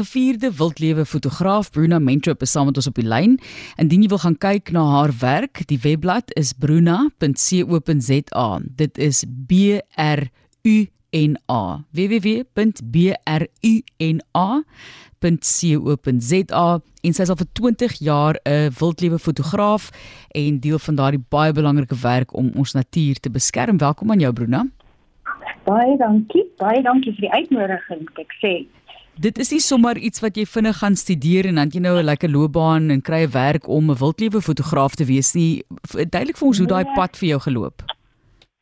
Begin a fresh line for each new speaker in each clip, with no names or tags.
gevierde wildlewe fotograaf Bruna Mentrop is saam met ons op die lyn. Indien jy wil gaan kyk na haar werk, die webblad is bruna.co.za. Dit is B R U N A. www.bruna.co.za en sy is al vir 20 jaar 'n wildlewe fotograaf en deel van daardie baie belangrike werk om ons natuur te beskerm. Welkom aan jou Bruna.
Baie dankie. Baie dankie vir die uitnodiging. Ek sê
Dit is nie sommer iets wat jy vinnig gaan studeer en dan jy nou 'n lekker loopbaan en kry 'n werk om 'n wildlewe fotograaf te wees nie. Duidelik vir ons hoe daai nee. pad vir jou geloop.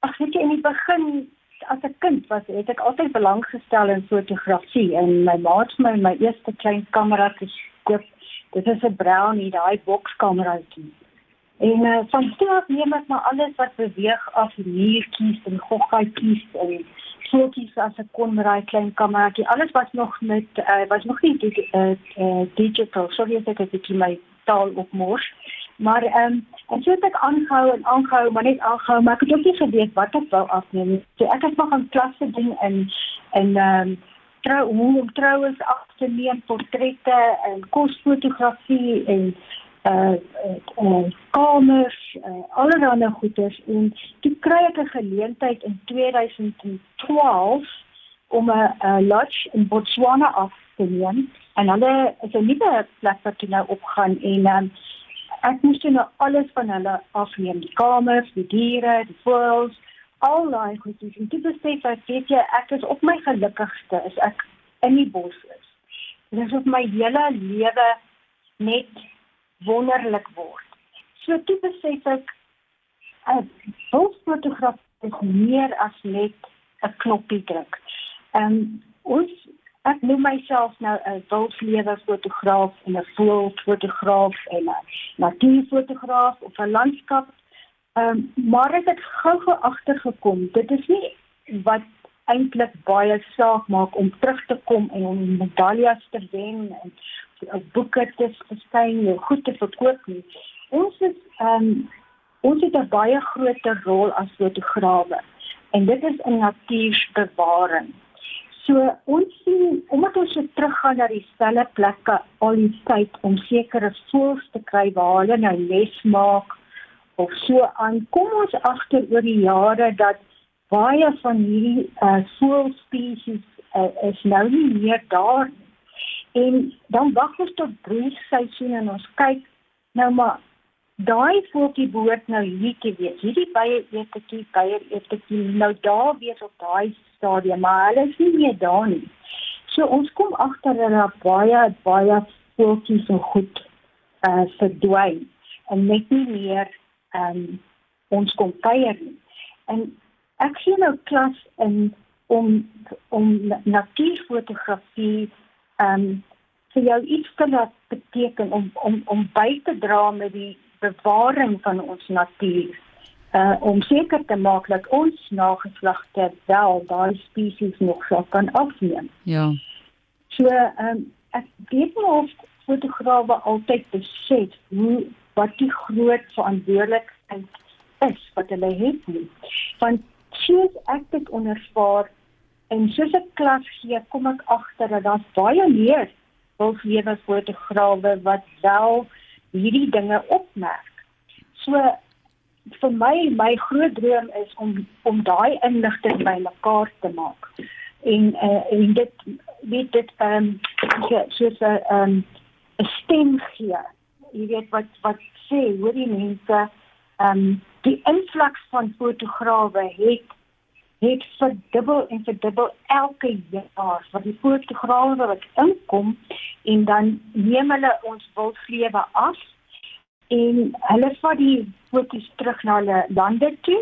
Ag, weet jy in die begin as 'n kind was het ek altyd belang gestel in fotografie en my ma het my my eerste klein kamera gekoop. Dit is 'n Brownie, daai bokskameraatjie. En uh, van toe af neem ek maar alles wat beweeg af, muurtjies en goggaatjies en foto's as ek kon met daai klein kameraatjie. Alles was nog met uh, was nog nie die, uh, uh, digital. Sorry as ek dit my taal opmors. Maar ehm um, en so het ek aangehou en aangehou, maar net aangehou, maar ek het ook nie geweet wat ek wou afneem nie. So ek het maar gaan klasse doen in in ehm um, trou hoe om troues af te neem, portrette en kosfotografie en uh uh kamers uh, allerlei goeders. En toe kry ek 'n geleentheid in 2012 om 'n lodge in Botswana af te neem. En hulle is 'n nuwe plek wat nou opgaan en um, ek moes nou alles van hulle afneem. Die kamers die diere die voëls al daai goedjies. En dit besef ek weet jy ek is op my gelukkigste is ek in die bos is. Dit is op my hele lewe net wonderlik word. So toe besef ek 'n bosfotograaf is meer as net 'n knoppie druk. Ehm um, ons ek noem myself nou 'n wildlewe fotograaf en 'n voelfotograaf en 'n natuurfotograaf of 'n landskap. Ehm um, maar ek het gou-gou agtergekom, dit is nie wat eintlik baie saak maak om terug te kom en om medaljes te wen en boeke te verskyn en goed te verkoop nie. Ons is ehm um, ons het 'n baie groter rol as fotograwe en dit is in natuurbewaring. So ons sien omdat ons so teruggaan na dieselfde plekke al die tyd om sekere voëls te kry waar hulle nou les maak of so aan kom ons agter oor die jare dat baie van hierdie uh, voëlspesies uh, is nou nie meer daar nie en dan wag ons tot broeiseisoen en ons kyk nou maar daai voetjie behoort nou hier te wees. Hierdie baie etetjie, baie etetjie nou daar wees op daai stadium, maar hulle is nie meer daar nie. So ons kom agter dat daar baie baie voetjies so goed uh, verdwyn en net nie meer ehm um, ons kom kuier nie. En ek sien nou klas in om om natuurfotografie ehm um, vir jou iets te laat beteken om om om by te dra met die bewaring van ons natuur. Uh om seker te maak dat ons nageslagte wel daai spesies nog sal kan afneem.
Ja.
So ehm um, ek weet nie of fotograwe altyd besef hoe wat die groot verantwoordelikheid is wat hulle het nie. Want soos ek dit ondervaar En soos ek klas gee, kom ek agter dat daar baie meer wilslewe fotograwe wat wel hierdie dinge opmerk. So vir my my groot droom is om om daai inligting bymekaar te maak. En uh, en dit weet dit um, soos 'n 'n stem gee. Jy weet wat wat sê hoe die mense ehm um, die invloed van fotograwe het het verdubbel en verdubbel elke jaar. Wat die fotograwe wat inkom en dan neem hulle ons wildlewe af en hulle vat die foto's terug na hulle lande toe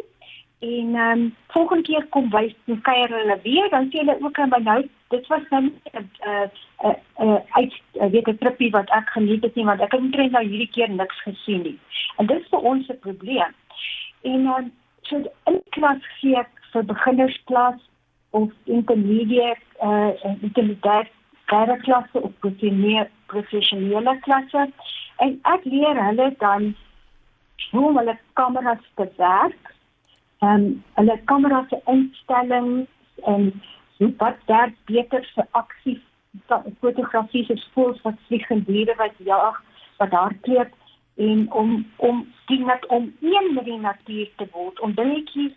en ehm um, volgende keer kom wys en kuier hulle weer dan sê hulle ook aan my nou dit was nou 'n 'n 'n uit weet 'n trippie wat ek geniet het nie want ek het net nou hierdie keer niks gesien nie. En dit is vir ons 'n probleem. En dan um, so in klas gee ek vir beginnersklas of intermediate uh intermediate derde klasse of professionele professionele klasse. En ek leer hulle dan hoe hulle kameras te werk en hulle kamera se instellings en wat daar beter vir aksie fotografie se voels wat vlieg en diere wat jag wat hardloop en om om die net om een met die natuur te word om dingetjies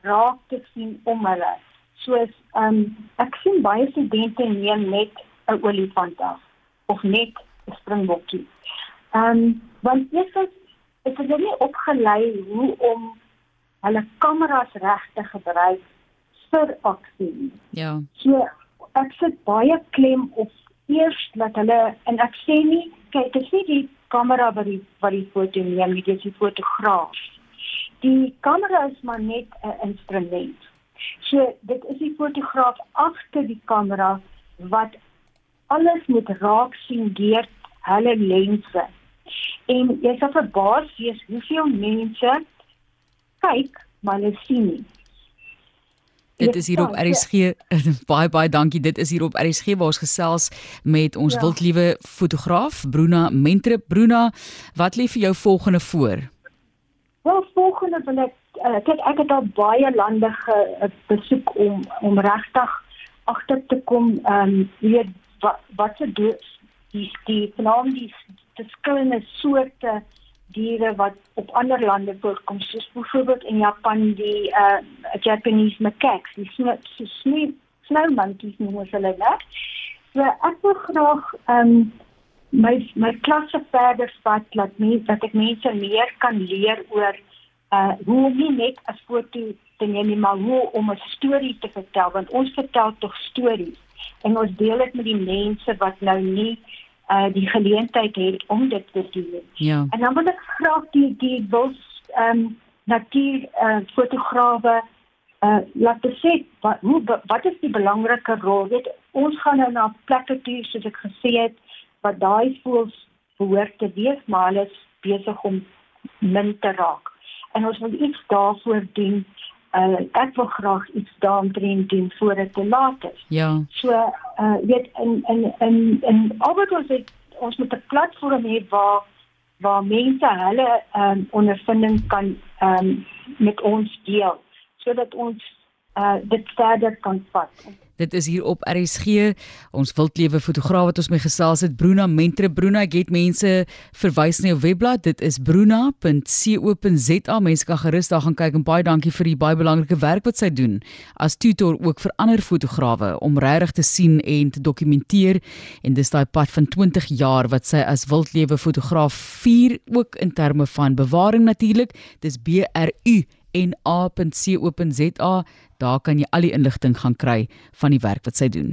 raak te sien om hulle soos um, ek sien baie studente neem net 'n olifant af of net 'n springbokkie. Ehm um, want dit is is nie opgelei hoe om hulle kameras reg te gebruik vir aksie.
Ja.
So ek sit baie klem op eers dat hulle en ek sê nie kyk ek sê die kamera wat die wat die foto neem, dit is die fotograaf. Die kamera is maar net 'n instrument. So dit is die fotograaf agter die kamera wat alles moet raak sien deur hulle lense. En jy sal verbaas wees hoeveel mense kyk maar hulle sien nie.
Dit is hier op RSG. Baie baie dankie. Dit is hier op RSG waar ons gesels met ons ja. wildliewe fotograaf Bruna Mentre. Bruna, wat lê vir jou volgende voor?
Wel, volgende wil ek uh, kyk ek het al baie lande ge, uh, besoek om om regtig agter te kom ehm um, weet wat wat se die die veral die verskillende soorte diere wat op ander lande voorkom soos byvoorbeeld in Japan die uh Japanese macaques die snow snow monkeys noem ons hulle net so ek wil graag um my my klasse verder vat dat mense dat ek mense meer kan leer oor uh hoe nie net 'n foto te neem maar hoe om 'n storie te vertel want ons vertel tog stories en ons deel dit met die mense wat nou nie uh die geleentheid het om dit te doen.
Ja.
En dan wil ek graag die die bos ehm um, natuur uh fotograwe uh laat sê wat hoe wat is die belangrike rol? Weet ons gaan nou na plekke toe soos ek gesê het wat daai voels behoort te wees, maar hulle is besig om min te raak. En ons wil iets daarvoor doen uh, ek wil graag iets daarin doen voor dit te laat is.
Ja.
So, uh weet in in in in albei ons het ons moet 'n platform hê waar waar mense hulle um ondervinding kan um met ons deel sodat ons uh dit verder kan vat.
Dit is hier op RSG. Ons wildlewe fotograaf wat ons mee gesels het, Bruna Mentre. Bruna, ek het mense verwys na jou webblad. Dit is bruna.co.za. Mense kan gerus daar gaan kyk en baie dankie vir die baie belangrike werk wat sy doen as tutor ook vir ander fotograwe om regtig te sien en te dokumenteer. En dis daai pad van 20 jaar wat sy as wildlewe fotograaf vier ook in terme van bewaring natuurlik. Dis B R U na.co.za. Daar kan jy al die inligting gaan kry van die werk wat sy doen.